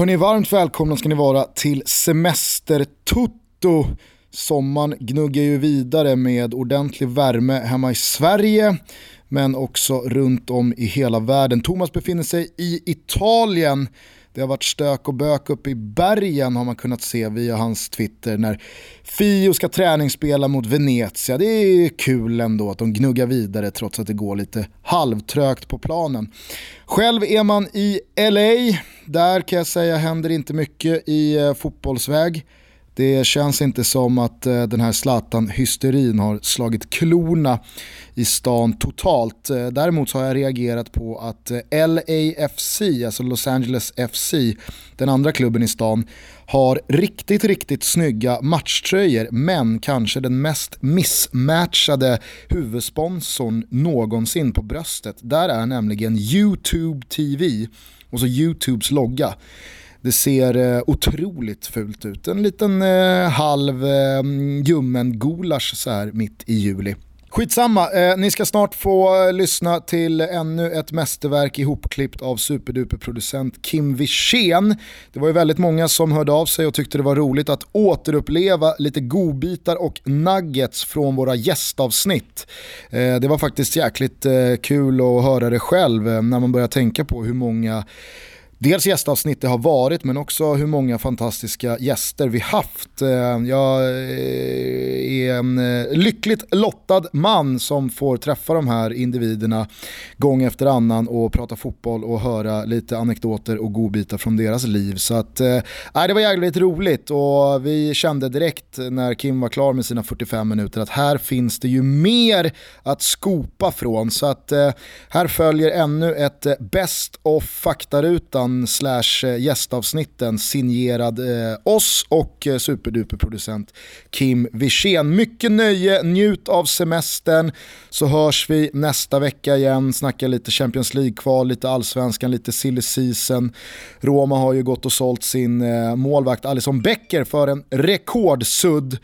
Hörni, varmt välkomna ska ni vara till Semestertutto. Sommaren gnuggar ju vidare med ordentlig värme hemma i Sverige men också runt om i hela världen. Thomas befinner sig i Italien. Det har varit stök och bök uppe i bergen har man kunnat se via hans Twitter när Fio ska träningsspela mot Venezia. Det är kul ändå att de gnuggar vidare trots att det går lite halvtrögt på planen. Själv är man i LA. Där kan jag säga händer inte mycket i eh, fotbollsväg. Det känns inte som att eh, den här Zlatan-hysterin har slagit klorna i stan totalt. Eh, däremot så har jag reagerat på att eh, LAFC, alltså Los Angeles FC, den andra klubben i stan, har riktigt, riktigt snygga matchtröjor men kanske den mest missmatchade huvudsponsorn någonsin på bröstet. Där är nämligen YouTube TV och så YouTubes logga. Det ser eh, otroligt fult ut. En liten eh, halv eh, ljummen gulasch så här mitt i juli. Skitsamma, eh, ni ska snart få eh, lyssna till ännu ett mästerverk ihopklippt av superduperproducent Kim Wirsén. Det var ju väldigt många som hörde av sig och tyckte det var roligt att återuppleva lite godbitar och nuggets från våra gästavsnitt. Eh, det var faktiskt jäkligt eh, kul att höra det själv eh, när man börjar tänka på hur många dels gästavsnitt det har varit men också hur många fantastiska gäster vi haft. Eh, jag eh, är en eh, lyckligt lottad man som får träffa de här individerna gång efter annan och prata fotboll och höra lite anekdoter och godbitar från deras liv. Så att, äh, det var jävligt roligt och vi kände direkt när Kim var klar med sina 45 minuter att här finns det ju mer att skopa från. Så att äh, här följer ännu ett Best of faktarutan podden slash eh, gästavsnitten signerad eh, oss och eh, superduperproducent Kim Wirsén. Mycket nöje, njut av semestern så hörs vi nästa vecka igen, snacka lite Champions League-kval, lite allsvenskan, lite silly season. Roma har ju gått och sålt sin eh, målvakt Alison Becker för en rekordsudd.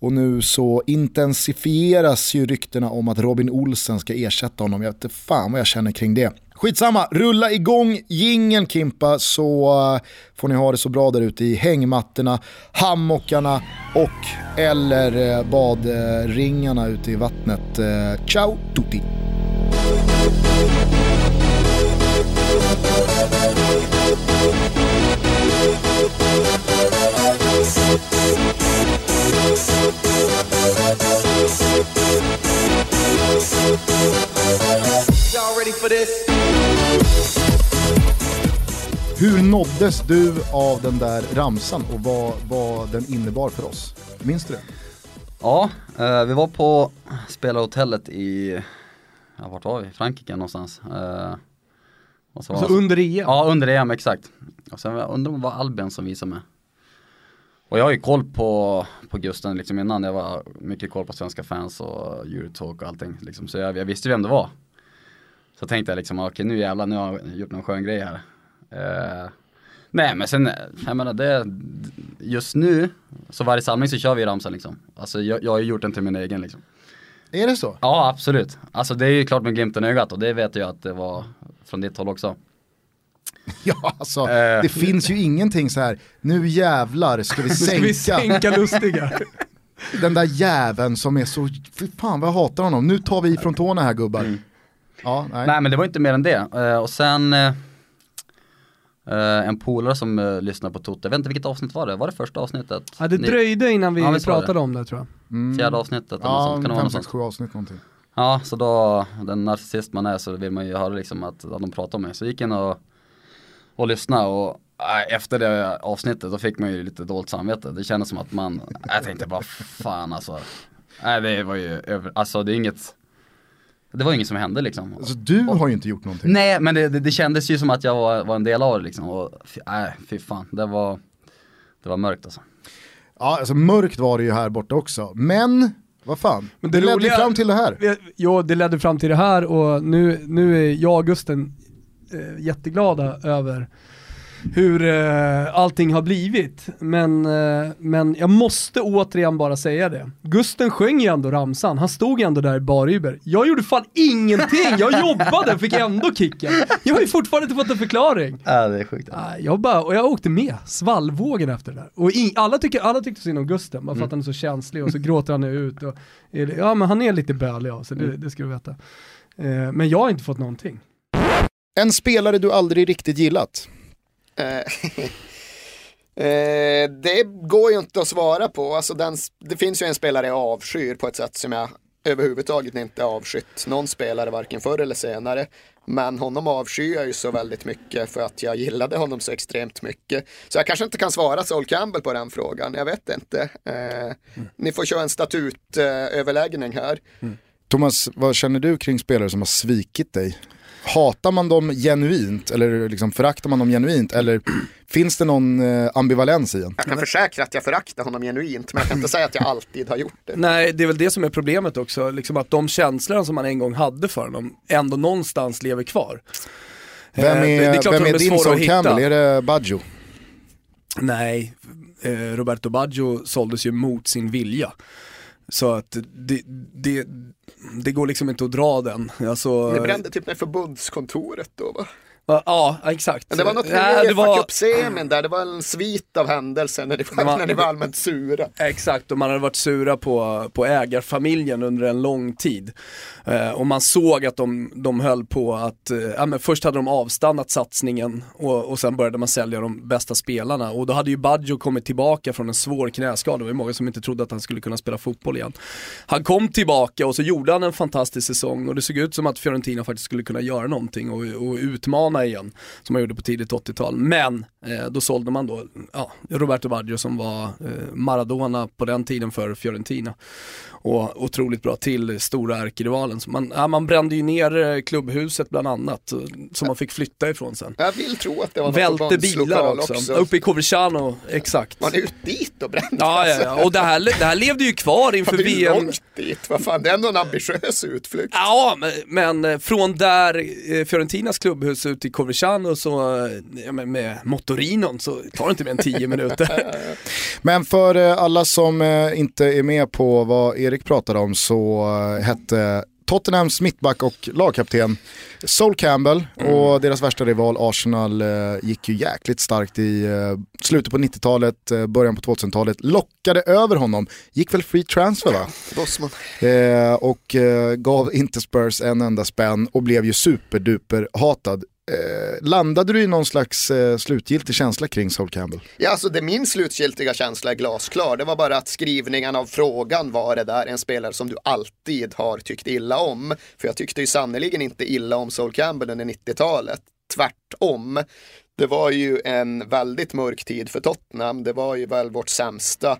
Och nu så intensifieras ju ryktena om att Robin Olsen ska ersätta honom. Jag vet inte fan vad jag känner kring det. Skitsamma, rulla igång gingen Kimpa så eh, får ni ha det så bra där ute i hängmattorna, hammockarna och eller eh, badringarna ute i vattnet. Eh, ciao tutti! Y'all ready for this? Hur nåddes du av den där ramsan och vad, vad den innebar för oss? Minns du det? Ja, eh, vi var på spelarhotellet i, ja vart var vi? Frankrike någonstans. Eh, och så alltså under EM? Ja, under EM exakt. Och sen undrar om det var Albin som visade mig. Och jag har ju koll på, på Gusten liksom innan, jag var mycket koll på svenska fans och Eurotalk och allting liksom. Så jag, jag visste vem det var. Så tänkte jag liksom, okej nu jävlar, nu har jag gjort någon skön grej här. Uh, nej men sen, jag menar det, just nu, så varje samling så kör vi ramsan liksom. Alltså jag, jag har ju gjort den till min egen liksom. Är det så? Ja absolut. Alltså det är ju klart med glimten i ögat och det vet jag att det var från ditt håll också. Ja, alltså uh, det finns ju ingenting så här, nu jävlar ska vi sänka. vi sänka lustiga. Den där jäveln som är så, fy fan vad jag hatar honom, nu tar vi ifrån tårna här gubbar. Mm. Ja, nej. nej. men det var inte mer än det. Uh, och sen uh, en polare som uh, lyssnar på Toto, jag vet inte vilket avsnitt var det? Var det första avsnittet? Ja det dröjde innan vi ja, pratade det. om det tror jag. Mm. Fjärde avsnittet ja, sånt, kan det fem, sex, sju avsnitt någonting. Ja, så då, den narcissist man är så vill man ju höra liksom att, att de pratar om mig. Så jag gick in och, och lyssnade och efter det avsnittet då fick man ju lite dåligt samvete. Det kändes som att man, jag tänkte bara fan alltså. Nej det var ju över, alltså det är inget det var inget som hände liksom. Alltså du och, har ju inte gjort någonting. Nej men det, det, det, kändes ju som att jag var, var en del av det liksom. Och, nej fy fan, det var, det var mörkt alltså. Ja alltså mörkt var det ju här borta också. Men vad fan, men det, det ledde roliga, fram till det här. Ja det ledde fram till det här och nu, nu är jag och Gusten äh, jätteglada över hur uh, allting har blivit. Men, uh, men jag måste återigen bara säga det. Gusten sjöng ju ändå ramsan, han stod ju ändå där i bar Jag gjorde fan ingenting, jag jobbade och fick ändå kicken. Jag har ju fortfarande inte fått en förklaring. Ja det är sjukt. Jag bara, och jag åkte med, svallvågen efter det där. Och in, alla, tycker, alla tyckte synd om Gusten, bara för att mm. han är så känslig och så gråter han ut. Och, ja men han är lite bölig av sig, det, mm. det ska du veta. Uh, men jag har inte fått någonting. En spelare du aldrig riktigt gillat? Eh, eh, det går ju inte att svara på. Alltså den, det finns ju en spelare jag avskyr på ett sätt som jag överhuvudtaget inte avskytt någon spelare varken förr eller senare. Men honom avskyr jag ju så väldigt mycket för att jag gillade honom så extremt mycket. Så jag kanske inte kan svara Sol Campbell på den frågan, jag vet inte. Eh, mm. Ni får köra en statutöverläggning här. Mm. Thomas, vad känner du kring spelare som har svikit dig? Hatar man dem genuint eller liksom föraktar man dem genuint eller finns det någon eh, ambivalens i en? Jag kan försäkra att jag föraktar honom genuint men jag kan inte säga att jag alltid har gjort det. Nej, det är väl det som är problemet också, liksom att de känslorna som man en gång hade för honom ändå någonstans lever kvar. Vem är, eh, det, det är, vem är din Sol Campbell? Är det Baggio? Nej, eh, Roberto Baggio såldes ju mot sin vilja. Så att det, det, det går liksom inte att dra den. Alltså, det brände typ ner förbundskontoret då va? Ja, exakt. Men det var något med Uefa var... Cup-semin där, det var en svit av händelser när ni var, var, när ni var allmänt sura. Exakt, och man hade varit sura på, på ägarfamiljen under en lång tid. Eh, och man såg att de, de höll på att, eh, ja men först hade de avstannat satsningen och, och sen började man sälja de bästa spelarna. Och då hade ju Baggio kommit tillbaka från en svår knäskada, det var ju många som inte trodde att han skulle kunna spela fotboll igen. Han kom tillbaka och så gjorde han en fantastisk säsong och det såg ut som att Fiorentina faktiskt skulle kunna göra någonting och, och utmana Barcelona igen, som man gjorde på tidigt 80-tal. Men eh, då sålde man då ja, Roberto Baggio som var eh, Maradona på den tiden för Fiorentina. Och otroligt bra till stora ärkerivalen. Man, ja, man brände ju ner eh, klubbhuset bland annat, eh, som man fick flytta ifrån sen. Jag vill tro att det var Välte bilar också. också. Uppe i Coverciano, exakt. Man är ut dit och brände. Ja, ja, ja, och det här, det här levde ju kvar inför VM. Det är långt dit, vad fan, det är ändå en ambitiös utflykt. Ja, men, men eh, från där Fiorentinas klubbhus ut till Coverciano så, ja, med, med motorinon så tar det inte mer än tio minuter. men för alla som inte är med på vad Erik pratade om så eh, hette Tottenhams mittback och lagkapten Sol Campbell mm. och deras värsta rival Arsenal eh, gick ju jäkligt starkt i eh, slutet på 90-talet, eh, början på 2000-talet, lockade över honom, gick väl free transfer va? Eh, och gav inte Spurs en enda spänn och blev ju superduper hatad Eh, landade du i någon slags eh, slutgiltig känsla kring Sol Campbell? Ja, alltså det min slutgiltiga känsla är glasklar. Det var bara att skrivningen av frågan var det där en spelare som du alltid har tyckt illa om. För jag tyckte ju sannerligen inte illa om Sol Campbell under 90-talet. Tvärtom. Det var ju en väldigt mörk tid för Tottenham. Det var ju väl vårt sämsta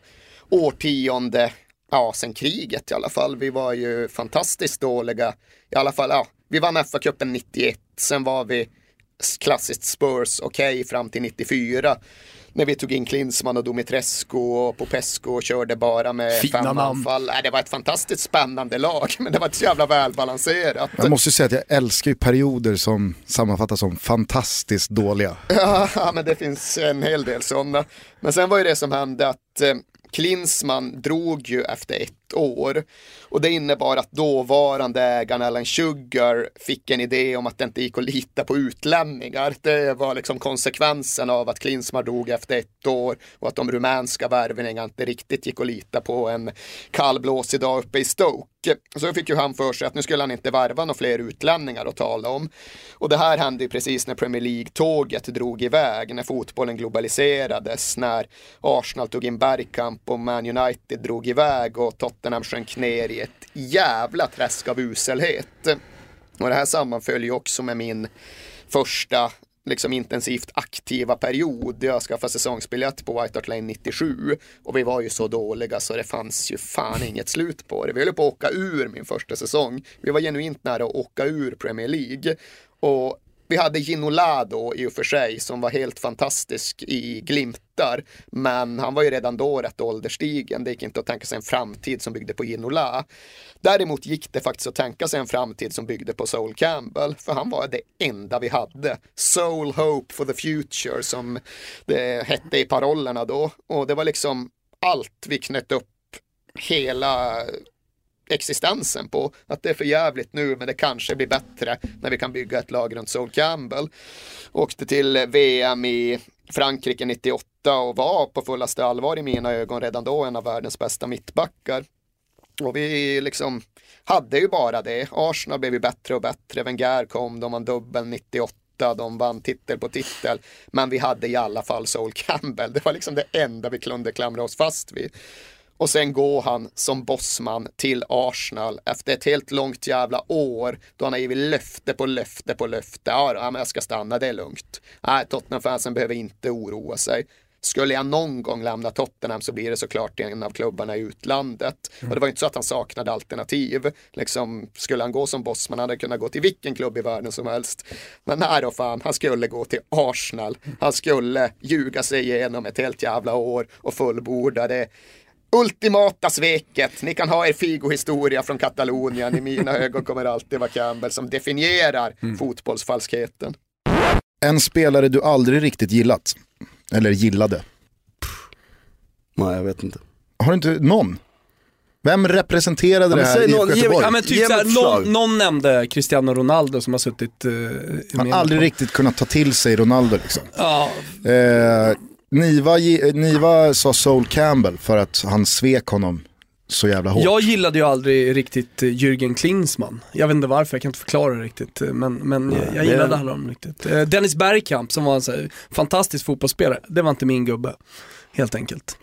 årtionde, ja, sen kriget i alla fall. Vi var ju fantastiskt dåliga. I alla fall, ja, vi vann FA-cupen 91. Sen var vi klassiskt Spurs okej okay, fram till 94 när vi tog in Klinsmann och Dumitrescu och Popescu och körde bara med Fina fem anfall. Äh, det var ett fantastiskt spännande lag, men det var inte så jävla välbalanserat. Jag måste säga att jag älskar ju perioder som sammanfattas som fantastiskt dåliga. Ja, men det finns en hel del sådana. Men sen var ju det som hände att eh, Klinsmann drog ju efter ett år och det innebar att dåvarande ägaren Alan Sugar fick en idé om att det inte gick att lita på utlänningar. Det var liksom konsekvensen av att Klinsmar dog efter ett år och att de rumänska värvningarna inte riktigt gick att lita på en kallblåsig dag uppe i Stoke. Så fick ju han för sig att nu skulle han inte värva några fler utlänningar att tala om. Och det här hände ju precis när Premier League-tåget drog iväg, när fotbollen globaliserades, när Arsenal tog in Bergkamp och Man United drog iväg och Tottenham sjönk ner i ett jävla träsk av uselhet. Och det här sammanföll ju också med min första liksom intensivt aktiva period. Jag skaffade säsongsbiljett på White Hart Lane 97 och vi var ju så dåliga så det fanns ju fan inget slut på det. Vi höll på att åka ur min första säsong. Vi var genuint nära att åka ur Premier League och vi hade Ginola då i och för sig som var helt fantastisk i glimtar. Men han var ju redan då rätt ålderstigen. Det gick inte att tänka sig en framtid som byggde på Ginola. Däremot gick det faktiskt att tänka sig en framtid som byggde på Soul Campbell. För han var det enda vi hade. Soul Hope for the Future som det hette i parollerna då. Och det var liksom allt vi knöt upp hela existensen på. Att det är för jävligt nu men det kanske blir bättre när vi kan bygga ett lag runt Sol Campbell. Åkte till VM i Frankrike 98 och var på fullaste allvar i mina ögon redan då en av världens bästa mittbackar. Och vi liksom hade ju bara det. Arsenal blev ju bättre och bättre. Wenger kom, de vann dubbel 98 de vann titel på titel. Men vi hade i alla fall Sol Campbell. Det var liksom det enda vi kunde klamra oss fast vid. Och sen går han som bossman till Arsenal efter ett helt långt jävla år då han har givit löfte på löfte på löfte. Ja, men jag ska stanna, det är lugnt. Nej, Tottenham-fansen behöver inte oroa sig. Skulle jag någon gång lämna Tottenham så blir det såklart en av klubbarna i utlandet. Mm. Och det var inte så att han saknade alternativ. Liksom, skulle han gå som bossman hade han kunnat gå till vilken klubb i världen som helst. Men nej då fan, han skulle gå till Arsenal. Han skulle ljuga sig igenom ett helt jävla år och fullborda det ultimata sveket. Ni kan ha er Figo-historia från Katalonien. I mina ögon kommer det alltid vara Campbell som definierar mm. fotbollsfalskheten. En spelare du aldrig riktigt gillat? Eller gillade? Nej, jag vet inte. Har du inte någon? Vem representerade det här i Göteborg? Ja, men typ såhär, någon, någon, nämnde Cristiano Ronaldo som har suttit uh, Han har aldrig på. riktigt kunnat ta till sig Ronaldo liksom. Ja. Eh, Niva, Niva sa Soul Campbell för att han svek honom så jävla hårt. Jag gillade ju aldrig riktigt eh, Jürgen Klinsmann. Jag vet inte varför, jag kan inte förklara det riktigt. Eh, men, men jag, jag gillade honom riktigt. Eh, Dennis Bergkamp som var en så här, fantastisk fotbollsspelare, det var inte min gubbe. Helt enkelt.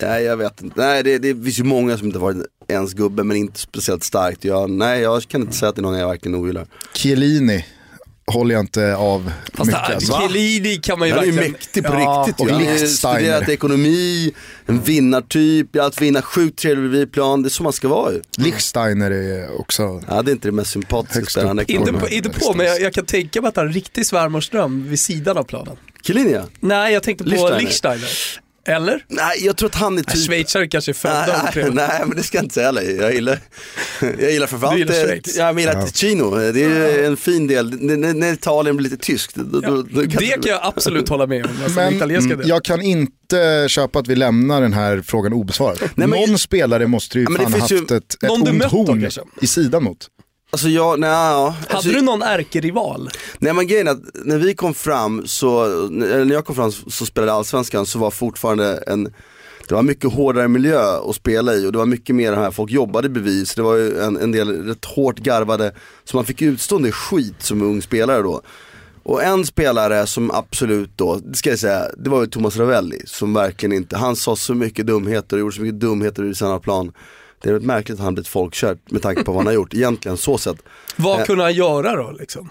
Nej jag vet inte, nej det, det finns ju många som inte varit ens gubbe men inte speciellt starkt. Jag, nej jag kan inte säga att det är någon jag verkligen ogillar. Chiellini håller jag inte av Fast mycket. Alltså. Chiellini kan man ju Han är ju mäktig på ja. riktigt. Och Han har studerat ekonomi, en vinnartyp, alltid vinna sjukt trevlig vid plan. Det är så man ska vara ju. Lichsteiner är också Ja det är inte det mest sympatiska spelaren. Inte på, inte på men jag, jag, kan tänka mig att han har en riktig svärmorsdröm vid sidan av planen. Chiellini ja. Nej jag tänkte på Lichsteiner. Lichsteiner. Eller? Nej, jag tror att han är typ... Schweizare kanske är födda nej, nej, men det ska jag inte säga heller. Jag gillar, jag gillar framförallt, gillar Schweiz. jag gillar ja. Ticino. Det är en fin del, när, när Italien blir lite tyskt. Då, ja, då, då kan det kan jag absolut hålla med om. Alltså, men jag kan inte köpa att vi lämnar den här frågan obesvarad. Nej, men, någon spelare måste ju ja, fan haft ju, ett, ett ont horn i sidan mot. Alltså jag, nej, ja. Hade alltså, du någon ärkerival? Nej men grejen är att när vi kom fram så, när jag kom fram så spelade Allsvenskan så var fortfarande en det var mycket hårdare miljö att spela i och det var mycket mer här, folk jobbade bevis. Det var ju en, en del rätt hårt garvade, så man fick utstå del skit som ung spelare då. Och en spelare som absolut då, det ska jag säga, det var ju Thomas Ravelli som verkligen inte, han sa så mycket dumheter och gjorde så mycket dumheter i sina plan. Det är rätt märkligt att han blivit folkkär med tanke på vad han har gjort, egentligen så sett. Vad eh, kunde han göra då liksom?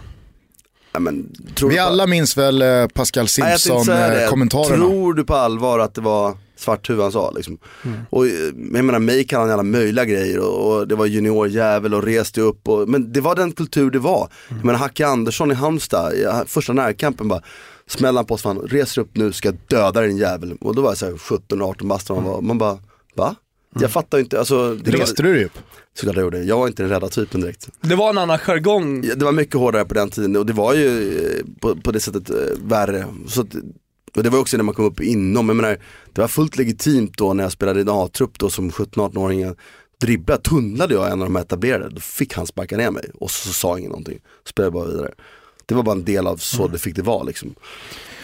Ja, men, Vi alla minns väl eh, Pascal Simpson-kommentarerna. Eh, tror du på allvar att det var svarthuvud han sa liksom. Mm. Och jag menar mig kan han alla möjliga grejer och, och det var juniorjävel och reste upp och, men det var den kultur det var. Mm. Jag menar Hacke Andersson i Halmstad, första närkampen bara smällde han på oss, fan reser upp nu ska jag döda din jävel. Och då var jag såhär 17-18 bast man var, man bara va? Jag mm. fattar inte, alltså. Det Reste du dig upp? Såklart jag gjorde. Jag var inte den rädda typen direkt. Det var en annan jargong? Det var mycket hårdare på den tiden och det var ju eh, på, på det sättet äh, värre. Så att, och det var också när man kom upp inom, jag menar, det var fullt legitimt då när jag spelade i en A-trupp då som 17-18-åring. Dribblade, tunnlade jag en av de etablerade, då fick han sparka ner mig och så, så sa ingen någonting. Spelade bara vidare. Det var bara en del av så mm. det fick det vara liksom.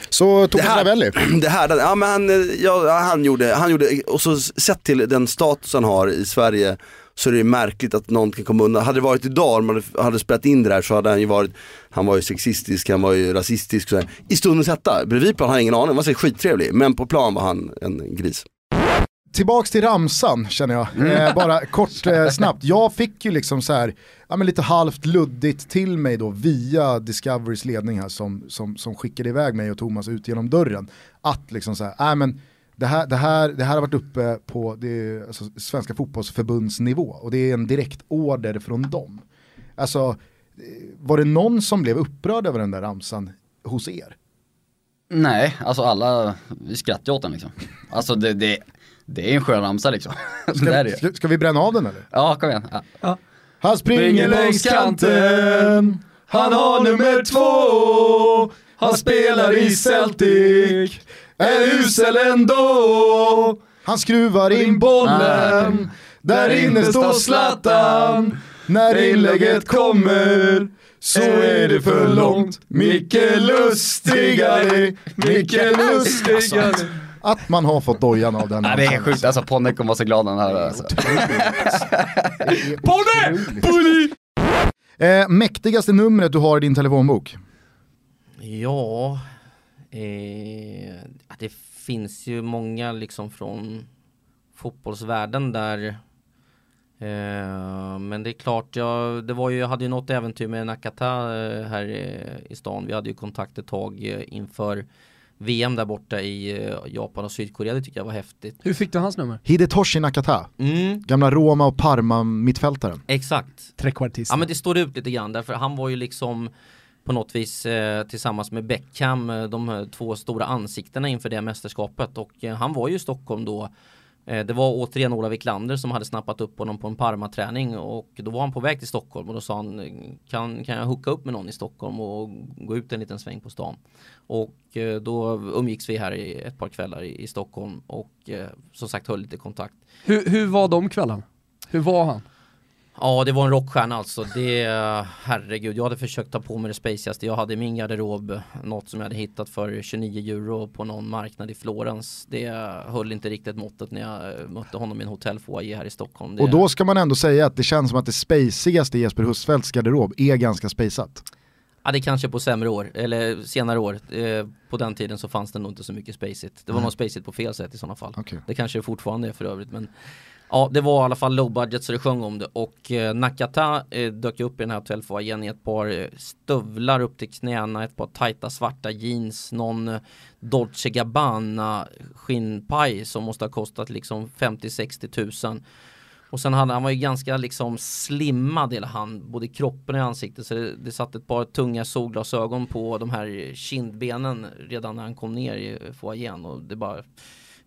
Så Thomas Ravelli? Det här, ja men han, ja, han gjorde, han gjorde, och så sett till den status han har i Sverige så är det märkligt att någon kan komma undan. Hade det varit idag, om man hade spelat in det där så hade han ju varit, han var ju sexistisk, han var ju rasistisk. Så I stundens hetta, bredvid plan har han ingen aning, han var skittrevlig, men på plan var han en gris. Tillbaks till ramsan känner jag, mm. eh, bara kort eh, snabbt. Jag fick ju liksom så här, ja, men lite halvt luddigt till mig då via Discoverys ledning här som, som, som skickade iväg mig och Thomas ut genom dörren. Att liksom så här, äh, men det här, det, här, det här har varit uppe på det, alltså, Svenska fotbollsförbundsnivå och det är en direkt order från dem. Alltså var det någon som blev upprörd över den där ramsan hos er? Nej, alltså alla, vi skrattar åt den liksom. Alltså det, det, det är en skön ramsa liksom. Ska, det är det. ska, ska vi bränna av den eller? Ja, kom igen. Ja. Han springer längs kanten, han har nummer två, han spelar i Celtic, är usel ändå. Han skruvar in bollen, där inne står Zlatan. När inlägget kommer så är det för långt. Micke Lustigare, Micke Lustigare. Att man har fått dojan av den. Nej, det är sjukt, alltså Ponne kommer vara så glad när han hör det. Alltså. Ponne! Ponne! Eh, mäktigaste numret du har i din telefonbok? Ja, eh, det finns ju många liksom från fotbollsvärlden där Eh, men det är klart, jag, det var ju, jag hade ju något äventyr med Nakata eh, här i, i stan. Vi hade ju kontakt ett tag eh, inför VM där borta i Japan och Sydkorea. Det tycker jag var häftigt. Hur fick du hans nummer? Hidetoshi Nakata, mm. gamla Roma och Parma mittfältaren. Exakt. Trekvartist. Ja men det står ut lite grann därför han var ju liksom på något vis eh, tillsammans med Beckham de två stora ansiktena inför det mästerskapet och eh, han var ju i Stockholm då Eh, Eh, det var återigen Ola Wiklander som hade snappat upp honom på en Parma-träning och då var han på väg till Stockholm och då sa han kan, kan jag hooka upp med någon i Stockholm och gå ut en liten sväng på stan. Och eh, då umgicks vi här i ett par kvällar i, Stockholm och eh, som sagt höll lite kontakt. Hur, hur var de kvällarna? Hur var han? Ja, det var en rockstjärna alltså. Det, herregud, jag hade försökt ta på mig det spaceigaste. Jag hade i min garderob något som jag hade hittat för 29 euro på någon marknad i Florens. Det höll inte riktigt måttet när jag mötte honom i en hotellfoajé här i Stockholm. Det... Och då ska man ändå säga att det känns som att det spaceigaste i Jesper Husfeldts garderob är ganska spaceat. Ja det kanske på sämre år, eller senare år. Eh, på den tiden så fanns det nog inte så mycket spacet. Det var mm. nog spacet på fel sätt i sådana fall. Okay. Det kanske fortfarande är för övrigt men Ja, det var i alla fall low budget så det sjöng om det. Och eh, Nakata eh, dök upp i den här hotellfoajén i ett par eh, stövlar upp till knäna, ett par tajta svarta jeans, någon eh, Dolce Gabbana skinnpaj som måste ha kostat liksom 50-60 tusen. Och sen hade han var ju ganska liksom slimmad hela han, både kroppen och ansiktet. Så det, det satt ett par tunga solglasögon på de här kindbenen redan när han kom ner i eh, foajén och det bara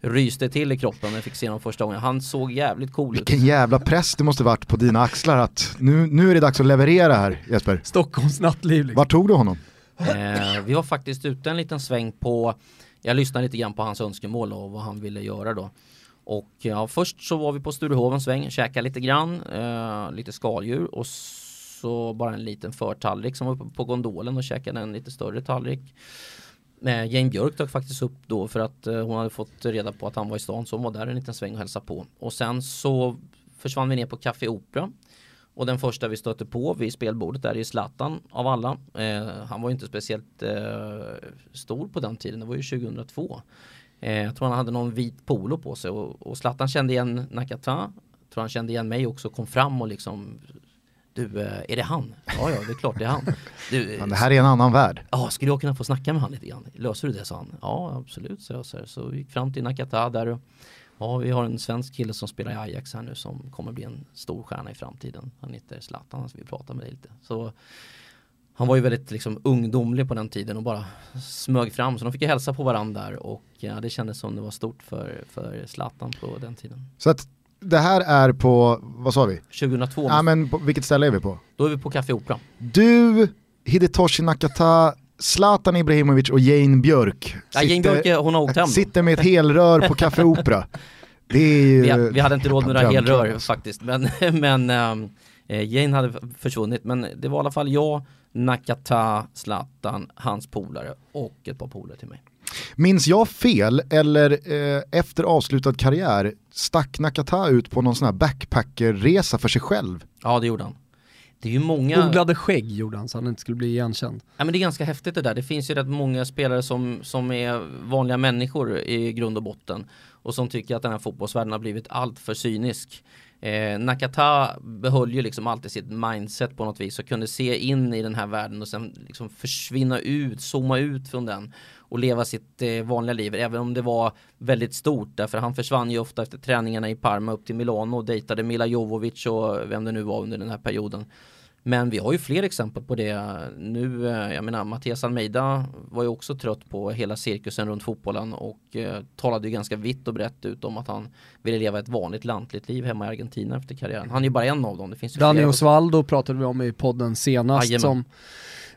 ryste till i kroppen när jag fick se honom första gången. Han såg jävligt cool ut. Vilken jävla press det måste varit på dina axlar att nu, nu är det dags att leverera här Jesper. Stockholms nattliv. Liksom. Var tog du honom? Eh, vi var faktiskt ute en liten sväng på, jag lyssnade lite grann på hans önskemål och vad han ville göra då. Och ja, först så var vi på Sturehof sväng, käkade lite grann, eh, lite skaldjur och så bara en liten förtallrik som var uppe på gondolen och käkade en lite större tallrik. Eh, Jane Björk dök faktiskt upp då för att eh, hon hade fått reda på att han var i stan så hon var där en liten sväng och hälsade på. Och sen så försvann vi ner på Café Opera. Och den första vi stötte på vid spelbordet där är Zlatan av alla. Eh, han var inte speciellt eh, stor på den tiden, det var ju 2002. Eh, jag tror han hade någon vit polo på sig och, och Zlatan kände igen Nakata. Jag tror han kände igen mig också, kom fram och liksom du, eh, är det han? Ja, ja, det är klart det är han. Du, Men det här är en annan värld. Ja, skulle jag kunna få snacka med han lite grann? Löser du det? sa han. Ja, absolut, så jag. Så, så vi gick fram till Nakata där och ja, vi har en svensk kille som spelar i Ajax här nu som kommer bli en stor stjärna i framtiden. Han heter Zlatan, så vi pratar med dig lite. Så han var ju väldigt liksom ungdomlig på den tiden och bara smög fram så de fick ju hälsa på varandra och ja, det kändes som det var stort för, för Zlatan på den tiden. Så att det här är på, vad sa vi? 2002. Ja men på, vilket ställe är vi på? Då är vi på Café Opera. Du, Hidetoshi Nakata, Zlatan Ibrahimovic och Jane Björk. Ja, Jane Björk hon har åkt hem. Sitter med ett helrör på Café Opera. Det är ju... vi, vi hade inte råd med några helrör faktiskt, men, men ähm, Jane hade försvunnit. Men det var i alla fall jag, Nakata, Zlatan, hans polare och ett par polare till mig. Minns jag fel eller eh, efter avslutad karriär stack Nakata ut på någon sån här backpackerresa för sig själv? Ja det gjorde han. Det är ju många... Odlade skägg gjorde han så han inte skulle bli igenkänd. Ja men det är ganska häftigt det där. Det finns ju rätt många spelare som, som är vanliga människor i grund och botten. Och som tycker att den här fotbollsvärlden har blivit allt för cynisk. Eh, Nakata behöll ju liksom alltid sitt mindset på något vis och kunde se in i den här världen och sen liksom försvinna ut, zooma ut från den och leva sitt eh, vanliga liv även om det var väldigt stort därför han försvann ju ofta efter träningarna i Parma upp till Milano och dejtade Mila Jovovic och vem det nu var under den här perioden. Men vi har ju fler exempel på det nu. eh, Jag menar Mattias Almeida var ju också trött på hela cirkusen runt fotbollen och eh, talade ju ganska vitt och brett ut om att han ville leva ett vanligt lantligt liv hemma i Argentina efter karriären. Han är ju bara en av dem. Det finns ju Danny. Osvaldo pratade vi om i podden senast Jajamän. som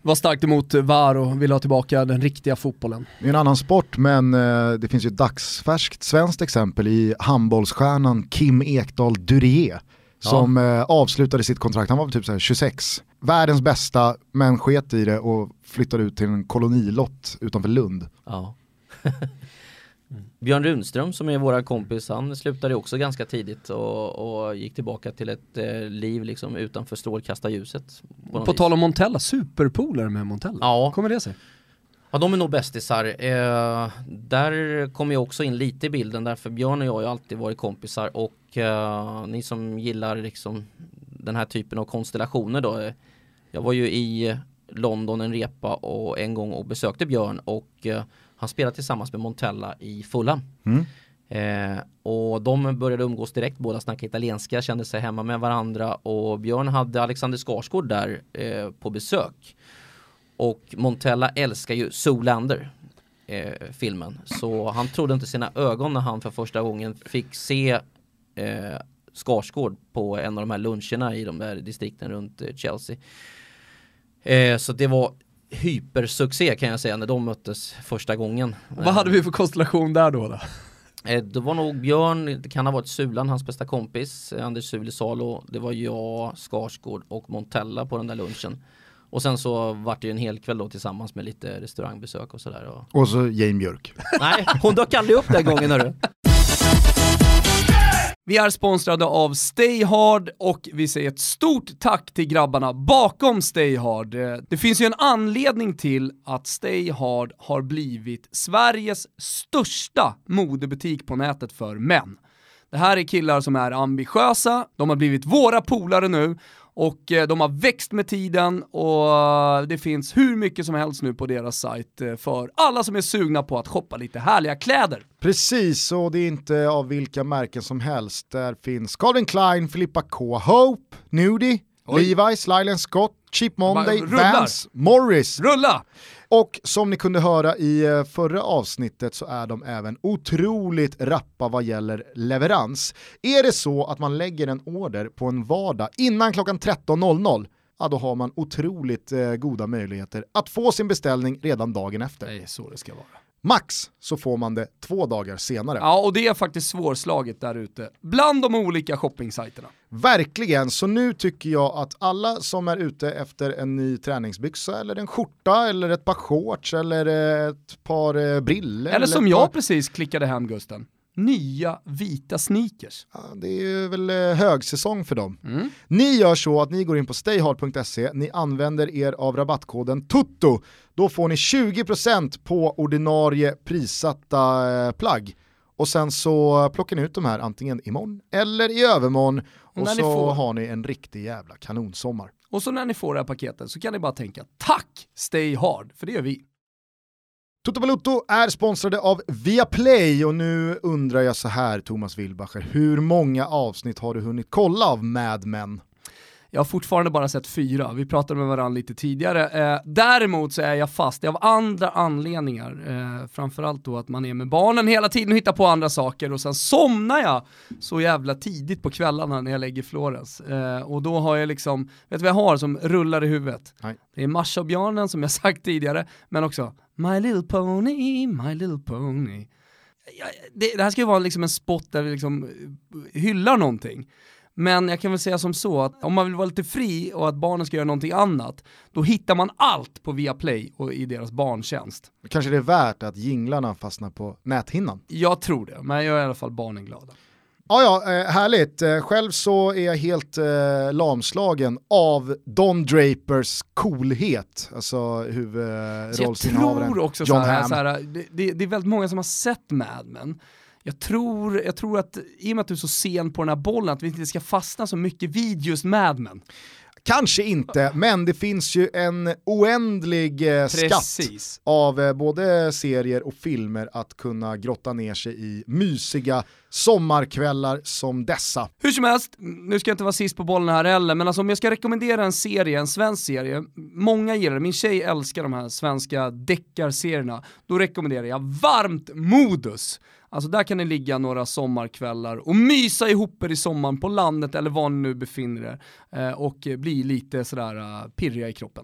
var starkt emot VAR och ville ha tillbaka den riktiga fotbollen. Det är en annan sport men eh, det finns ju ett dagsfärskt svenskt exempel i handbollsstjärnan Kim Ekdahl Durier som eh, avslutade sitt kontrakt, han var väl typ så här 26. Världens bästa men sket i det och flyttade ut till en kolonilott utanför Lund. Ja. Björn Runström som är våra kompis, han slutade också ganska tidigt och, och gick tillbaka till ett eh, liv liksom utanför strålkastarljuset. på På tal om Montella, superpolare med Montella. Ja. Kommer det sig? Ja, de är nog bästisar. Eh, där kommer jag också in lite i bilden därför Björn och jag har ju alltid varit kompisar och eh, ni som gillar liksom den här typen av konstellationer då. Eh, jag var ju i London en repa och en gång och besökte Björn och eh, han spelade tillsammans med Montella i Fulham. Mm. Eh, och de började umgås direkt, båda snackade italienska, kände sig hemma med varandra och Björn hade Alexander Skarsgård där eh, på besök. Och Montella älskar ju Zoolander eh, filmen. Så han trodde inte sina ögon när han för första gången fick se eh, Skarsgård på en av de här luncherna i de där distrikten runt eh, Chelsea. Eh, så det var hypersuccé kan jag säga när de möttes första gången. Vad hade vi för konstellation där då? då? Eh, det var nog Björn, det kan ha varit Sulan, hans bästa kompis, Anders Sulisalo. Det var jag, Skarsgård och Montella på den där lunchen. Och sen så vart det ju en hel kväll då tillsammans med lite restaurangbesök och sådär. Och... Och så Jane Björk. Nej, hon dök aldrig upp den gången hörru. Vi är sponsrade av Stay Hard och vi säger ett stort tack till grabbarna bakom Stay Hard. Det finns ju en anledning till att Stay Hard har blivit Sveriges största modebutik på nätet för män. Det här är killar som är ambitiösa, de har blivit våra polare nu och eh, de har växt med tiden och eh, det finns hur mycket som helst nu på deras sajt eh, för alla som är sugna på att shoppa lite härliga kläder. Precis, och det är inte av vilka märken som helst. Där finns Calvin Klein, Filippa K, Hope, Nudie. Levi's, Lylan Scott, Cheap Monday. Vans, Morris. Rulla! Och som ni kunde höra i eh, förra avsnittet så är de även otroligt rappa vad gäller leverans. Är det så att man lägger en order på en vardag innan klockan 13.00 Ja, då har man otroligt eh, goda möjligheter att få sin beställning redan dagen efter. Det är så det ska vara. Max så får man det två dagar senare. Ja, och det är faktiskt svårslaget där ute. Bland de olika shoppingsajterna. Verkligen, så nu tycker jag att alla som är ute efter en ny träningsbyxa eller en skjorta eller ett par shorts eller ett par eh, briller. Eller som ett jag par... precis klickade hem Gusten. Nya vita sneakers. Ja, det är ju väl eh, högsäsong för dem. Mm. Ni gör så att ni går in på stayhard.se, ni använder er av rabattkoden TUTTO, då får ni 20% på ordinarie prissatta eh, plagg. Och sen så plockar ni ut de här antingen imorgon eller i övermorgon och så får- har ni en riktig jävla kanonsommar. Och så när ni får det här paketet så kan ni bara tänka tack Stay Hard, för det gör vi. Toto Valuto är sponsrade av Viaplay och nu undrar jag så här Thomas Wilbacher, hur många avsnitt har du hunnit kolla av Mad Men? Jag har fortfarande bara sett fyra, vi pratade med varandra lite tidigare. Eh, däremot så är jag fast, det är av andra anledningar. Eh, framförallt då att man är med barnen hela tiden och hittar på andra saker och sen somnar jag så jävla tidigt på kvällarna när jag lägger Florens. Eh, och då har jag liksom, vet du vad jag har som rullar i huvudet? Nej. Det är Marsha och björnen som jag sagt tidigare, men också My little pony, my little pony. Ja, Det, det här ska ju vara liksom en spot där vi liksom eh, hyllar någonting. Men jag kan väl säga som så att om man vill vara lite fri och att barnen ska göra någonting annat, då hittar man allt på Viaplay och i deras barntjänst. Kanske det är värt att jinglarna fastnar på näthinnan. Jag tror det, men jag gör i alla fall barnen glada. Ja, ja, eh, härligt. Eh, själv så är jag helt eh, lamslagen av Don Drapers coolhet, alltså Så jag huvudrollsinnehavaren tror också John så här, Hamm. så här det, det, är väldigt många som har sett Mad Men. Jag tror, jag tror att i och med att du är så sen på den här bollen, att vi inte ska fastna så mycket vid just Mad Men. Kanske inte, men det finns ju en oändlig eh, skatt av eh, både serier och filmer att kunna grotta ner sig i mysiga sommarkvällar som dessa. Hur som helst, nu ska jag inte vara sist på bollen här heller, men alltså om jag ska rekommendera en serie, en svensk serie, många gillar det, min tjej älskar de här svenska deckarserierna, då rekommenderar jag varmt Modus. Alltså där kan ni ligga några sommarkvällar och mysa ihop er i sommaren på landet eller var ni nu befinner er eh, och bli lite sådär uh, pirriga i kroppen.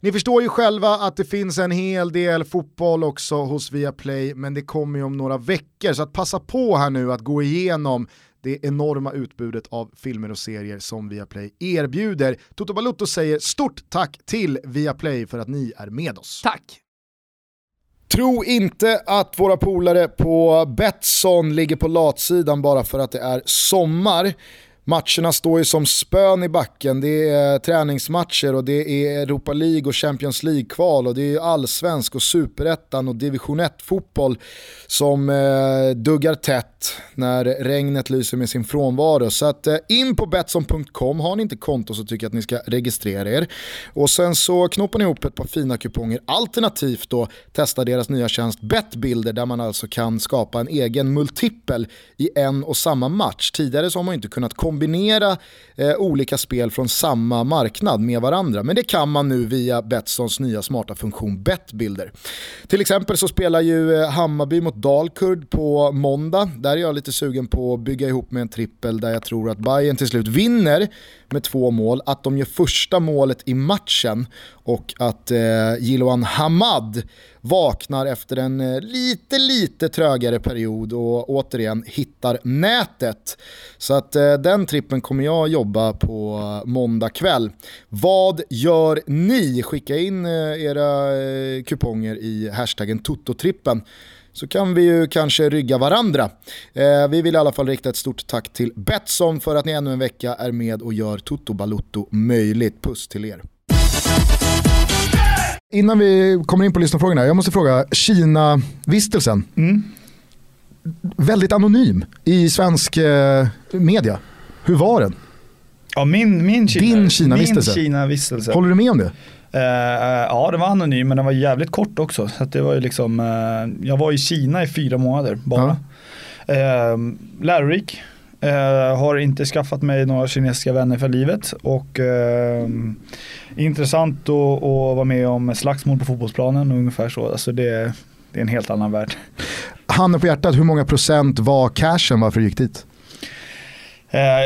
Ni förstår ju själva att det finns en hel del fotboll också hos Viaplay, men det kommer ju om några veckor, så att passa på här nu att gå igenom det enorma utbudet av filmer och serier som Viaplay erbjuder. Toto Balutto säger stort tack till Viaplay för att ni är med oss. Tack! Tro inte att våra polare på Betsson ligger på latsidan bara för att det är sommar. Matcherna står ju som spön i backen. Det är träningsmatcher och det är Europa League och Champions League-kval och det är allsvensk och superettan och division 1-fotboll som eh, duggar tätt när regnet lyser med sin frånvaro. Så att eh, in på Betsson.com, har ni inte konto så tycker jag att ni ska registrera er. Och sen så knoppar ni ihop ett par fina kuponger. Alternativt då testa deras nya tjänst Betbilder där man alltså kan skapa en egen multipel i en och samma match. Tidigare så har man inte kunnat kombinera eh, olika spel från samma marknad med varandra. Men det kan man nu via Betssons nya smarta funktion Betbilder. Till exempel så spelar ju eh, Hammarby mot Dalkurd på måndag. Där är jag lite sugen på att bygga ihop med en trippel där jag tror att Bayern till slut vinner med två mål, att de gör första målet i matchen och att eh, Jiloan Hamad vaknar efter en eh, lite, lite trögare period och återigen hittar nätet. Så att eh, den trippen kommer jag jobba på måndag kväll. Vad gör ni? Skicka in eh, era eh, kuponger i hashtaggen Toto-trippen så kan vi ju kanske rygga varandra. Eh, vi vill i alla fall rikta ett stort tack till Betsson för att ni ännu en vecka är med och gör Toto Balutto möjligt. Puss till er. Innan vi kommer in på lyssnarfrågorna, jag måste fråga, Kina-vistelsen. Mm. Väldigt anonym i svensk eh, media. Hur var den? Ja, min, min Kina, Din Kina-vistelse. Kina-vistelse. Håller du med om det? Eh, ja, det var anonym men den var jävligt kort också. Så det var ju liksom, eh, jag var i Kina i fyra månader bara. Eh, lärorik. Eh, har inte skaffat mig några kinesiska vänner för livet och eh, intressant att, att vara med om slagsmål på fotbollsplanen ungefär så. Alltså det, det är en helt annan värld. Handen på hjärtat, hur många procent var cashen varför du gick dit?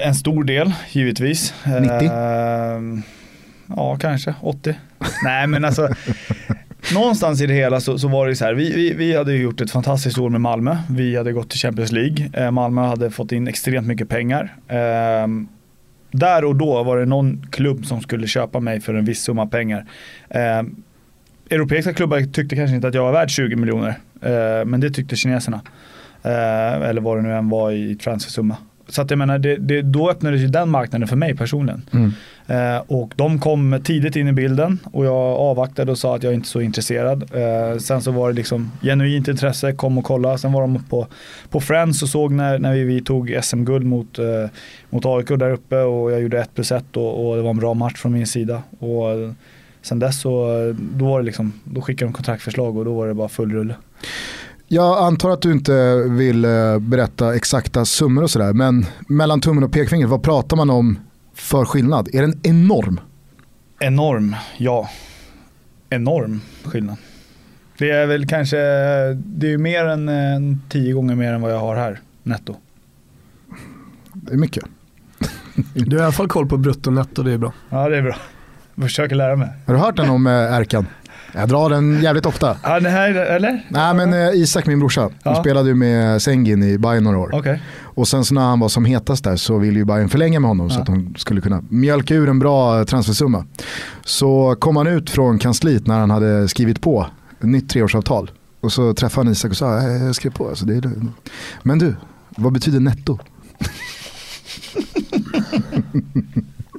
En stor del givetvis. 90? Ja, kanske 80. Nej, men alltså någonstans i det hela så, så var det så här. Vi, vi, vi hade gjort ett fantastiskt år med Malmö. Vi hade gått till Champions League. Eh, Malmö hade fått in extremt mycket pengar. Eh, där och då var det någon klubb som skulle köpa mig för en viss summa pengar. Eh, europeiska klubbar tyckte kanske inte att jag var värd 20 miljoner. Eh, men det tyckte kineserna. Eh, eller vad det nu än var i transfersumma. Så att jag menar, det, det, då öppnades ju den marknaden för mig personligen. Mm. Eh, och de kom tidigt in i bilden och jag avvaktade och sa att jag inte är så intresserad. Eh, sen så var det liksom genuint intresse, kom och kolla. Sen var de på, på Friends och såg när, när vi, vi tog SM-guld mot, eh, mot AIK där uppe och jag gjorde 1 plus 1 och, och det var en bra match från min sida. Och eh, sen dess så då var det liksom, då skickade de kontraktförslag och då var det bara full rulle. Jag antar att du inte vill eh, berätta exakta summor och sådär, men mellan tummen och pekfingret, vad pratar man om för skillnad? Är den enorm? Enorm, ja. Enorm skillnad. Det är väl kanske, det är mer än, än tio gånger mer än vad jag har här netto. Det är mycket. Du har i alla fall koll på brutto och netto, det är bra. Ja det är bra. Jag försöker lära mig. Har du hört den om eh, Erkan? Jag drar den jävligt ofta. Ja, det här, eller? Nej men eh, Isak, min brorsa, Ja. de spelade ju med Sengin i Bayern några år. Okej. Och sen så när han var som hetast där så ville ju Bayern förlänga med honom så Ja. att de skulle kunna mjölka ur en bra eh, transfersumma. Så kom han ut från kansliet när han hade skrivit på ett nytt treårsavtal. Och så träffade han Isak och sa, "Eh, jag skrev på. Alltså, det är... Men du, vad betyder netto?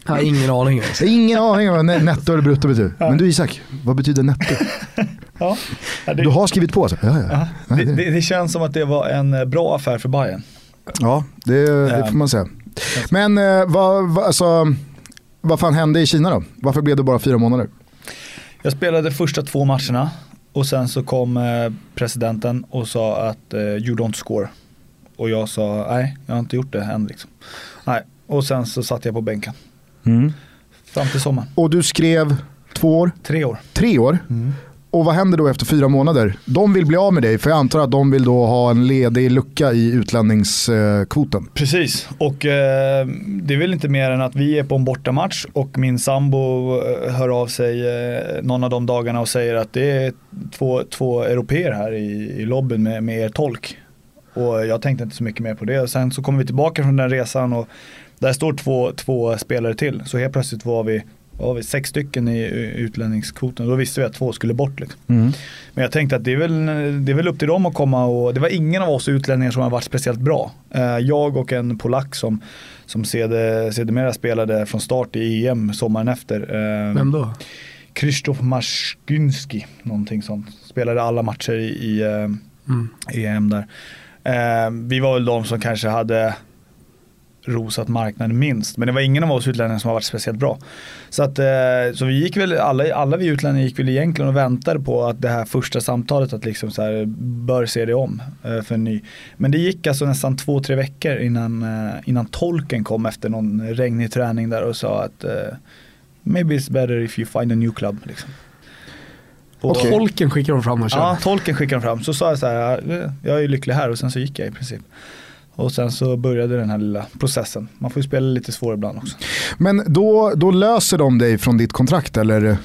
Jag har ingen aning. Har ingen aning om vad ne- netto eller brutto betyder. Men du Isak, vad betyder netto? Ja. Det, Du har skrivit på alltså? Ja, ja. ja, det, det- känns som att det var en eh, bra affär för Bayern. Ja, det, får man säga. Men eh, vad, vad, alltså, vad fan hände i Kina då? Varför blev det bara fyra månader? Jag spelade första två matcherna och sen så kom eh, presidenten och sa att you don't score. Och jag sa nej, jag har inte gjort det än liksom. Nej, och sen så satt jag på bänken. Fram till sommaren. Och du skrev två år, Tre år. tre år. Och vad händer då efter fyra månader? De vill bli av med dig, för jag antar att de vill då ha en ledig lucka i utlänningskvoten. Precis, och eh, det är väl inte mer än att vi är på en bortamatch och min sambo eh, hör av sig eh, någon av de dagarna och säger att det är två, två europeer här i, i lobbyn med, med er tolk. Och jag tänkte inte så mycket mer på det. Och sen så kommer vi tillbaka från den resan och där står två, två spelare till. Så helt plötsligt var vi, var vi sex stycken i utlänningskvoten. Då visste vi att två skulle bort. Liksom. Men jag tänkte att det är, väl, det är väl upp till dem att komma och det var ingen av oss utlänningar som har varit speciellt bra. Eh, Jag och en polack som, som sede- sedermera spelade från start i EM sommaren efter. eh, Vem då? Krzysztof Maszkynski, någonting sånt. Spelade alla matcher i, i eh, EM där. Eh, vi var väl de som kanske hade rosat marknaden minst. Men det var ingen av oss utlänningar som har varit speciellt bra. Så, att, eh, så vi gick väl, alla, alla vi utlänningar gick väl egentligen och väntade på att det här första samtalet att liksom så här, bör se det om eh, för en ny. Men det gick alltså nästan två, tre veckor innan, eh, innan tolken kom efter någon regnig träning där och sa att eh, maybe it's better if you find a new club. Liksom. Och, Och tolken skickar de fram och kör. Ja, tolken skickade de fram. Så sa jag så här, "Ja, jag är lycklig här och sen så gick jag i princip. Och sen så började den här lilla processen. Man får ju spela lite svårare ibland också. Men då, då löser de dig från ditt kontrakt eller?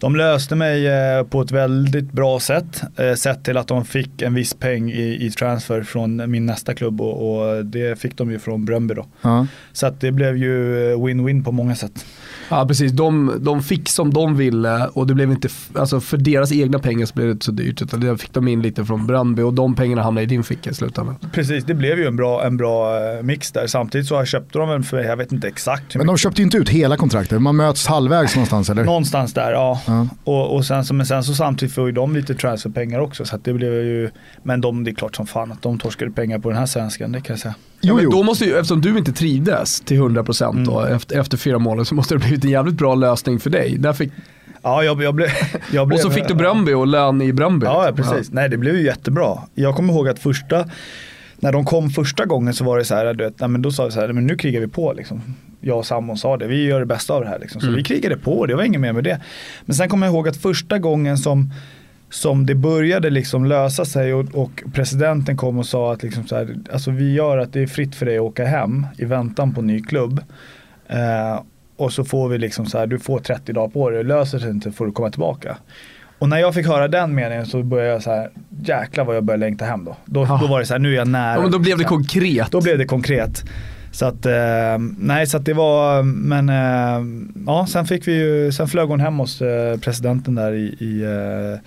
De löste mig eh, på ett väldigt bra sätt. Eh, sett till att de fick en viss peng i, i transfer från min nästa klubb och, och det fick de ju från Bröndby då. Ja. Så att det blev ju eh, win-win på många sätt. Ja precis, de, de fick som de ville och det blev inte, alltså för deras egna pengar så blev det inte så dyrt utan det fick de in lite från Brandby och de pengarna hamnade i din ficka i slutändan. Precis, det blev ju en bra, en bra eh, mix där. Samtidigt så köpte de en för, jag vet inte exakt hur Men de köpte ju inte ut hela kontraktet, man möts halvvägs någonstans eller? Någonstans där, ja. Ja. Och, och sen, så, men sen så samtidigt får ju de lite transferpengar också. Så att det blev ju, men de, det är klart som fan att de torskade pengar på den här svenskan, det kan jag säga. Ja, Jo, men jo. då måste ju, eftersom du inte trivdes till 100% då, efter, efter fyra månader så måste det blivit en jävligt bra lösning för dig. Där fick, Ja, jag, jag blev... Jag blev och så fick du Bröndby och lön i Bröndby. Ja, ja, liksom. precis. Nej, det blev ju jättebra. Jag kommer ihåg att första, när de kom första gången så var det så här, du vet, nej, men då sa vi så här, men nu krigar vi på liksom. Jag och sambon sa det, vi gör det bästa av det här liksom. Så vi krigade på, det var inget mer med det. Men sen kommer jag ihåg att första gången som som det började liksom lösa sig och, och presidenten kom och sa att liksom så här, alltså vi gör att det är fritt för dig att åka hem i väntan på ny klubb. Eh, och så får vi liksom så här, du får 30 dagar på dig, löser sig inte får du komma tillbaka. Och när jag fick höra den meningen så började jag så här, jäklar vad jag började längta hem då. Då, Ja. då var det så här, nu är jag nära. Ja, men då blev det konkret. Då blev det konkret. Så att, eh, nej så att det var, men eh, ja sen fick vi ju, sen flög hon hem hos eh, presidenten där i, i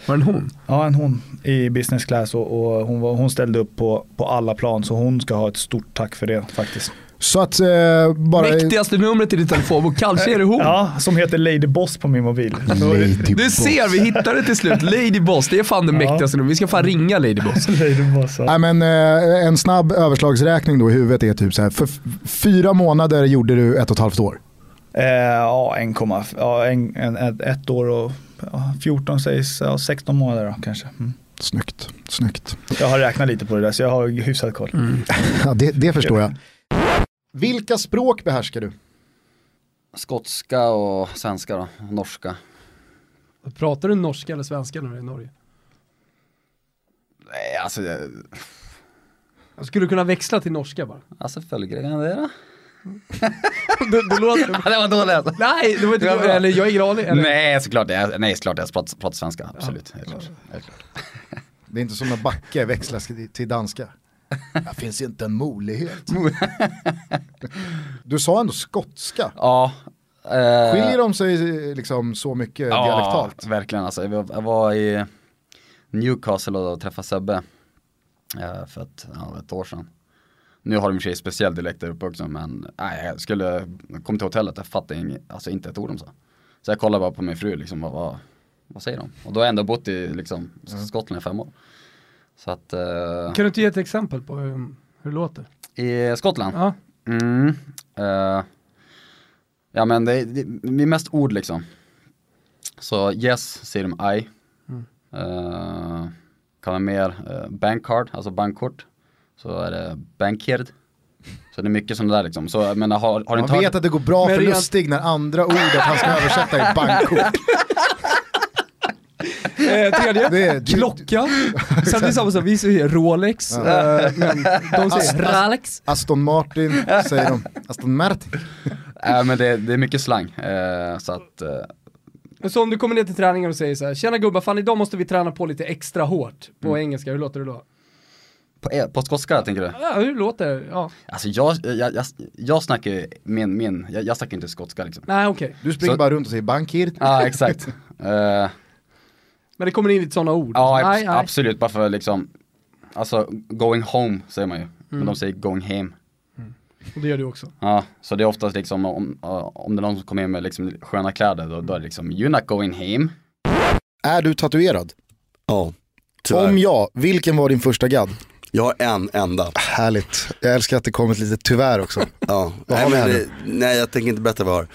Var det en hon? ja en hon i business class och, och hon, var, hon ställde upp på, på alla plan så hon ska ha ett stort tack för det faktiskt. Så att eh, bara... Mäktigaste numret i din telefonbok, kanske är det hon. Ja, som heter Lady Boss på min mobil. Lady Du Boss. ser, vi hittade det till slut. Lady Boss, det är fan det Ja. mäktigaste numret. Vi ska fan ringa Lady Boss. Lady Boss ja. Nej, men, eh, en snabb överslagsräkning då i huvudet är typ så här. För fyra månader gjorde du ett och ett halvt år. Eh, ja, 1, ja, en, en, ett, ett år och ja, 14 sägs, ja, 16 månader då, kanske. Mm. Snyggt, snyggt. Jag har räknat lite på det där så jag har hyfsat koll. Ja, det, det förstår jag. Vilka språk behärskar du? Skotska och svenska då, norska. Pratar du norska eller svenska när du är i Norge? Nej, alltså, det- Jag skulle kunna växla till norska bara. alltså följer det då? Du, du låter... det var dåligt alltså. Nej, det var inte dåligt. bra. Eller jag ingen aning. Eller? Nej, såklart. Jag, nej, såklart jag pratar, pratar svenska. Absolut. Helt klart. Helt klart. Det är inte som när Backe växlas till danska. Det finns inte en möjlighet. Du sa ändå skotska. Ja. eh, Skiljer de sig liksom så mycket ja, dialektalt? verkligen alltså. Jag var, i Newcastle och träffade Sebbe eh, för ett, ja, ett år sedan. Nu har de i och för sig speciell dialekt där uppe också men nej, jag skulle kom till hotellet, jag fattade ing, alltså inte ett ord de sa. Så jag kollade bara på min fru liksom, vad, vad, vad säger de? Och då har jag ändå bott i liksom, Skottland i fem år. Så att eh, Kan du inte ge ett exempel på hur, hur det låter? i Skottland Ja. Mm. eh, Ja men det, det, det är mest ord liksom. Så yes säger de I. Mm. Eh, kan vara mer uh, bankcard, alltså bankkort. Så är det bankcard. Så det är mycket sånt där liksom. Så, men har, har du Man inte hört- vet att det går bra Men för Lustig när andra ordet han ska översätta är bankkort. Eh, tredje, Det är- klocka. Sen är samma sak, vi säger Rolex, eh, men de säger Rolex. Aston Martin säger de. Aston Martin. Äh, men det, det är mycket slang. Eh, så att, eh, Så om du kommer ner till träningen och säger så här, tjena gubbar, fan idag måste vi träna på lite extra hårt. På engelska, hur låter det då? på, eh, på skotska tänker du? Ja, hur låter det? Ja. Alltså jag, jag, jag, jag snackar ju min, min, jag, jag snackar inte skotska liksom. Nej okej, Du springer Så- bara runt och säger bankir. Ja exakt. Eh, men det kommer in lite sådana ord. ja nej. absolut, bara för liksom, alltså going home säger man ju. Men Mm. de säger going hem. Och det gör du också. Ja, så det är oftast liksom om, om det är någon som kommer in med liksom sköna kläder då, då är det liksom you're not going home. Är du tatuerad? Ja, tyvärr. Om ja, vilken var din första gadd? Jag har en enda. Härligt. Jag älskar att det kommer ett litet tyvärr också. Ja. Vad nej, vi här det, nej jag tänker inte berätta vad jag har.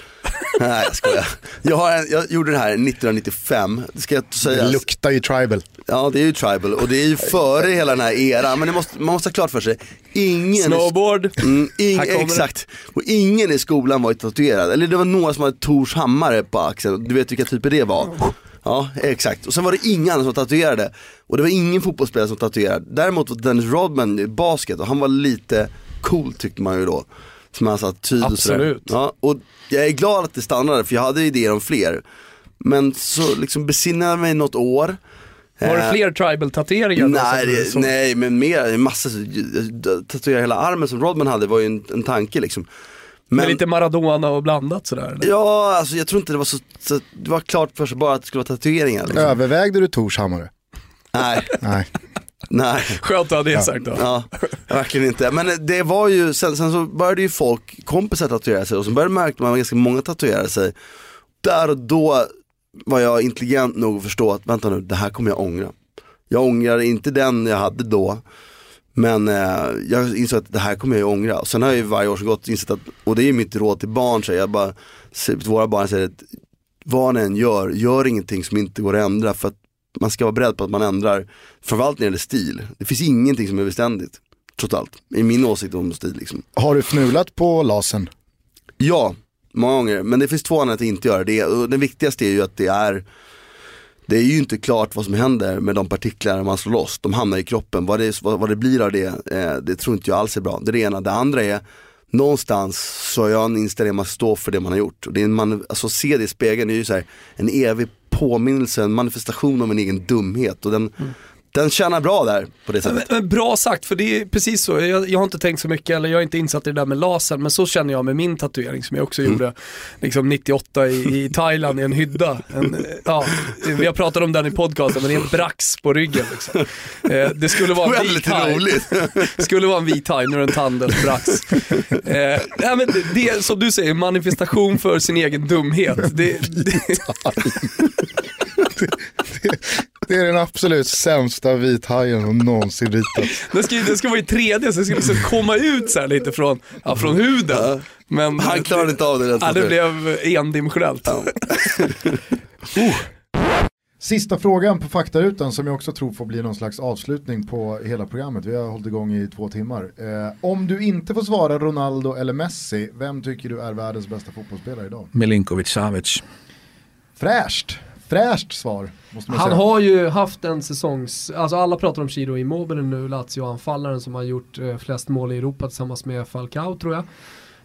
nej jag skojar. Jag, har en, jag gjorde det här 1995, det ska jag Det säga. luktar ju tribal. Ja det är ju tribal och det är ju före hela den här eran. Men det måste, man måste ha klart för sig, ingen Snowboard. Mm, ing, det. exakt. Och ingen i skolan var ju tatuerad. Eller det var några som hade Tors hammare på axeln. Du vet vilka typer det var. Ja, exakt. Och sen var det inga andra som tatuerade. Och det var ingen fotbollsspelare som tatuerade. Däremot var Dennis Rodman i basket och han var lite cool tyckte man ju då. Som han satt tyd och sådär. Ja, och jag är glad att det stannade för jag hade idéer om fler. Men så liksom besinnade jag mig något år. Var det Eh, fler tribal-tatueringar? Nej, som det, nej men mer, massor, tatuera hela armen som Rodman hade var ju en, en tanke liksom. Med lite Maradona och blandat sådär? eller? Ja, alltså jag tror inte det var så, så det var klart för sig bara att det skulle vara tatueringar. Liksom. Övervägde du Tors hammare? Nej, Nej. nej. Skönt att ha det sagt då. Ja, verkligen inte. Men det var ju, sen, sen så började ju folk, kompisar tatuera sig och så började märka man att ganska många tatuerade sig. Där och då var jag intelligent nog att förstå att vänta nu, det här kommer jag ångra. Jag ångrar inte den jag hade då. Men eh, jag insåg att det här kommer jag ju ångra. Och sen har jag ju varje år som gått insett att, och det är ju mitt råd till barn, så jag bara, till våra barn säger att vad ni än gör, gör ingenting som inte går att ändra. För att man ska vara beredd på att man ändrar, framförallt när det gäller stil. Det finns ingenting som är beständigt, trots allt. I min åsikt om stil liksom. Har du fnulat på lasen? Ja, många gånger. Men det finns två anledningar att inte göra det. Och den viktigaste är ju att det är det är ju inte klart vad som händer med de partiklar man slår loss. De hamnar i kroppen. Vad det, vad, vad det blir av det, eh, det tror inte jag alls är bra. Det är det ena. Det andra är, någonstans så har jag en inställning att man för det man har gjort. Och det är en man, alltså se det i spegeln, det är ju så här, en evig påminnelse, en manifestation av en egen dumhet. Och den, mm den tjänar bra där på det sättet. Men, men bra sagt, för det är precis så. Jag, jag har inte tänkt så mycket, eller jag är inte insatt i det där med lasern, men så känner jag med min tatuering som jag också gjorde liksom 98 i, i Thailand i en hydda. En, ja, vi har pratat om den i podcasten, men det är en brax på ryggen. Liksom. Eh, det skulle vara en vit roligt. skulle vara en vit thai, nu är det en tandelsbrax. Eh, nej, men det, det, som du säger, manifestation för sin egen dumhet. Det, det, Det är den absolut sämsta vithajen som någonsin ritats. det, ska, det ska vara i 3D, så det ska liksom komma ut så här lite från, ja, från huden. Men Han klarade inte av det. Ja, det blev endimensionellt. Sista frågan på faktarutan som jag också tror får bli någon slags avslutning på hela programmet. Vi har hållit igång i två timmar. Eh, om du inte får svara Ronaldo eller Messi, vem tycker du är världens bästa fotbollsspelare idag? Milinkovic Savic. Fräscht, fräscht svar Han säga. har ju haft en säsongs, alltså alla pratar om Ciro Immobile nu, Lazio-anfallaren som har gjort eh, flest mål i Europa tillsammans med Falcao tror jag.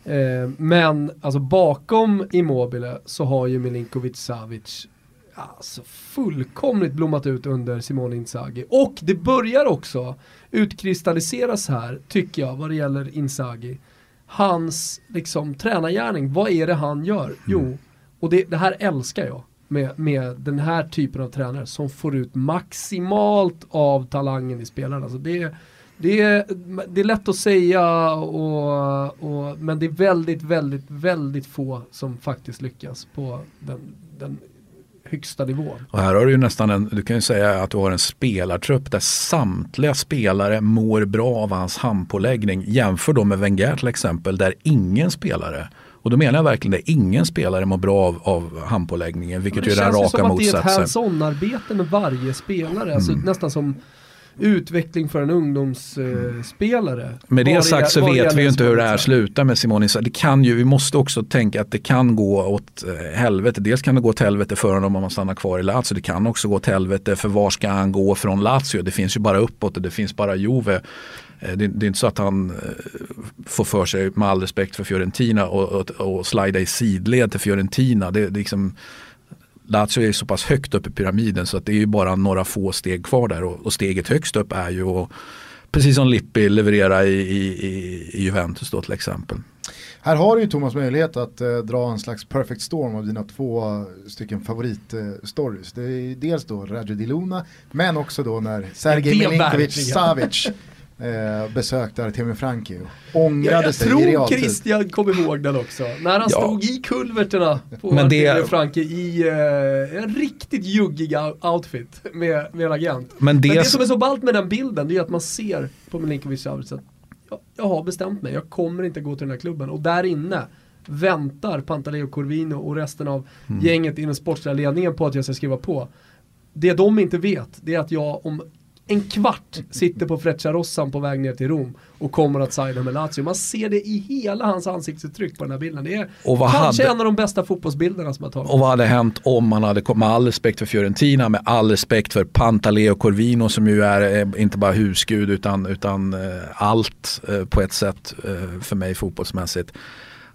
Eh, men alltså bakom Immobile så har ju Milinkovic Savic alltså fullkomligt blommat ut under Simone Inzaghi. Och det börjar också utkristalliseras här, tycker jag, vad det gäller Inzaghi. Hans liksom tränargärning, vad är det han gör? Jo, och det, det här älskar jag med, med den här typen av tränare som får ut maximalt av talangen i spelarna. Alltså det, det, är, det är lätt att säga, och, och, men det är väldigt, väldigt, väldigt få som faktiskt lyckas på den, den högsta nivån. Och här har du ju nästan en, du kan ju säga att du har en spelartrupp där samtliga spelare mår bra av hans handpåläggning. Jämför då med Wenger till exempel där ingen spelare och då menar jag verkligen det, ingen spelare mår bra av, av handpåläggningen, vilket ju är den känns ju raka som att det är ett motsatsen. hands-on-arbete med varje spelare. Alltså Mm. nästan som utveckling för en ungdomsspelare. Med det Var sagt så var vet vi ju inte hur det här slutar med Simone. Det kan ju, vi måste också tänka att det kan gå åt eh, helvete. Dels kan det gå åt helvete för honom om han stannar kvar i Lazio. Det kan också gå åt helvete för var ska han gå från Lazio? Det finns ju bara uppåt och det finns bara Juve. Eh, Det, det är inte så att han eh, får för sig, med all respekt för Fiorentina, och, och, och slida i sidled till Fiorentina. Det, det är liksom, Lazio är så pass högt upp i pyramiden så att det är ju bara några få steg kvar där och, och steget högst upp är ju att, precis som Lippi, leverera i, i, i, Juventus då till exempel. Här har du ju Thomas möjlighet att eh, dra en slags perfect storm av dina två eh, stycken favoritstories. det är dels då Raggio Di Luna, men också då när Sergej Milinkovic. Savic eh, besökte Artemi Franki ångrade Jag sig i tror realtid. Christian kommer ihåg den också. När han Ja. stod i kulverterna på Men det- Artemio Franke i eh, en riktigt juggig ou- outfit med, med en agent. Men Men det det, som är så ballt med den bilden, det är att man ser på Milinkovic Savic att jag, jag har bestämt mig, jag kommer inte gå till den här klubben. Och där inne väntar Pantaleo Corvino och resten av Mm. gänget i den sportsliga ledningen på att jag ska skriva på. Det de inte vet, det är att jag om en kvart sitter på Frecciarossan på väg ner till Rom och kommer att signa med Lazio. Man ser det i hela hans ansiktsuttryck på den här bilden. Det är kanske hade- en av de bästa fotbollsbilderna som har tagits. och vad hade hänt om man hade kommit, med all respekt för Fiorentina, med all respekt för Pantaleo Corvino som ju är eh, inte bara husgud utan, utan eh, allt eh, på ett sätt för mig fotbollsmässigt.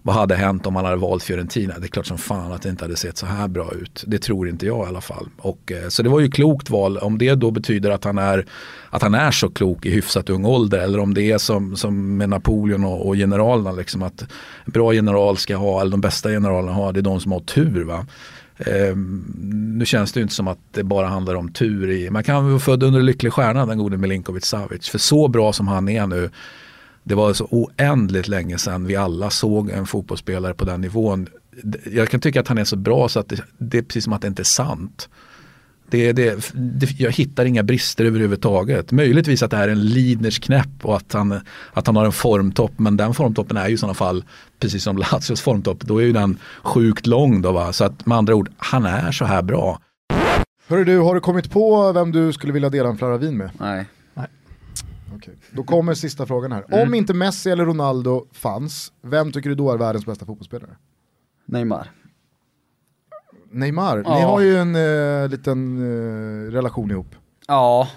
Vad hade hänt om han hade valt Fiorentina? Det är klart som fan att det inte hade sett så här bra ut. Det tror inte jag i alla fall. Och, eh, så det var ju klokt val. Om det då betyder att han är, att han är så klok i hyfsat ung ålder eller om det är som, som med Napoleon och, och generalerna. Liksom att bra general ska ha, eller de bästa generalerna har, det är de som har tur. Va? Eh, nu känns det ju inte som att det bara handlar om tur. I, man kan vara född under en lycklig stjärna den gode Milinkovic Savic. För så bra som han är nu det var så oändligt länge sedan vi alla såg en fotbollsspelare på den nivån. Jag kan tycka att han är så bra så att det, det är precis som att det inte är sant. Det, det, det, jag hittar inga brister överhuvudtaget. Möjligtvis att det här är en Lidners knäpp och att han, att han har en formtopp. Men den formtoppen är ju i sådana fall, precis som Lazios formtopp, då är ju den sjukt lång. Då, va? Så att med andra ord, han är så här bra. Hörru du, har du kommit på vem du skulle vilja dela en flarra vin med? Nej. Okej. Då kommer sista frågan här. Mm. Om inte Messi eller Ronaldo fanns, vem tycker du då är världens bästa fotbollsspelare? Neymar. Neymar, ni Ja. har ju en eh, liten eh, relation ihop. Ja.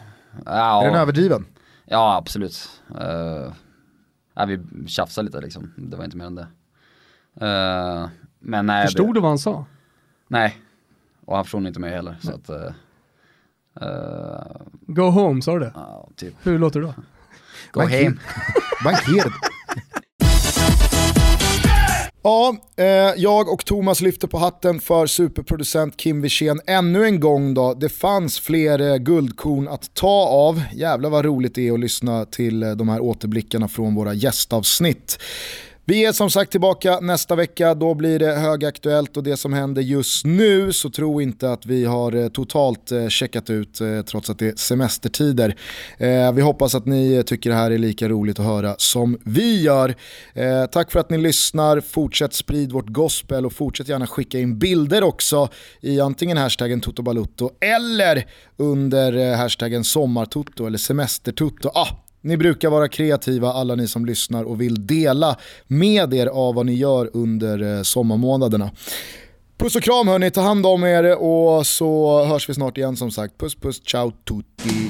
ja. Är den överdriven? Ja, absolut. Uh, ja, vi tjafsade lite liksom. Det var inte mer än det. Eh, men nej. Förstod det, du vad han sa? Nej. Och han förstod inte mig heller. Så att, eh, eh, Go home, sa du det? ja, typ. Hur låter det då? Gå Vad hem. Bankerd. Ja, eh, jag och Thomas lyfter på hatten för superproducent Kim Wirsén ännu en gång då. Det fanns fler eh, guldkorn att ta av. Jävlar vad roligt det är att lyssna till eh, de här återblickarna från våra gästavsnitt. Vi är som sagt tillbaka nästa vecka, då blir det högaktuellt och det som händer just nu så tro inte att vi har eh, totalt eh, checkat ut eh, trots att det är semestertider. Vi hoppas att ni tycker det här är lika roligt att höra som vi gör. Tack för att ni lyssnar, fortsätt sprid vårt gospel och fortsätt gärna skicka in bilder också i antingen hashtaggen Totobalutto eller under hashtaggen sommartutto eller semestertutto. Ah, ni brukar vara kreativa alla ni som lyssnar och vill dela med er av vad ni gör under eh, sommarmånaderna. Puss och kram hörni, ta hand om er och så hörs vi snart igen som sagt. Puss puss, ciao tutti.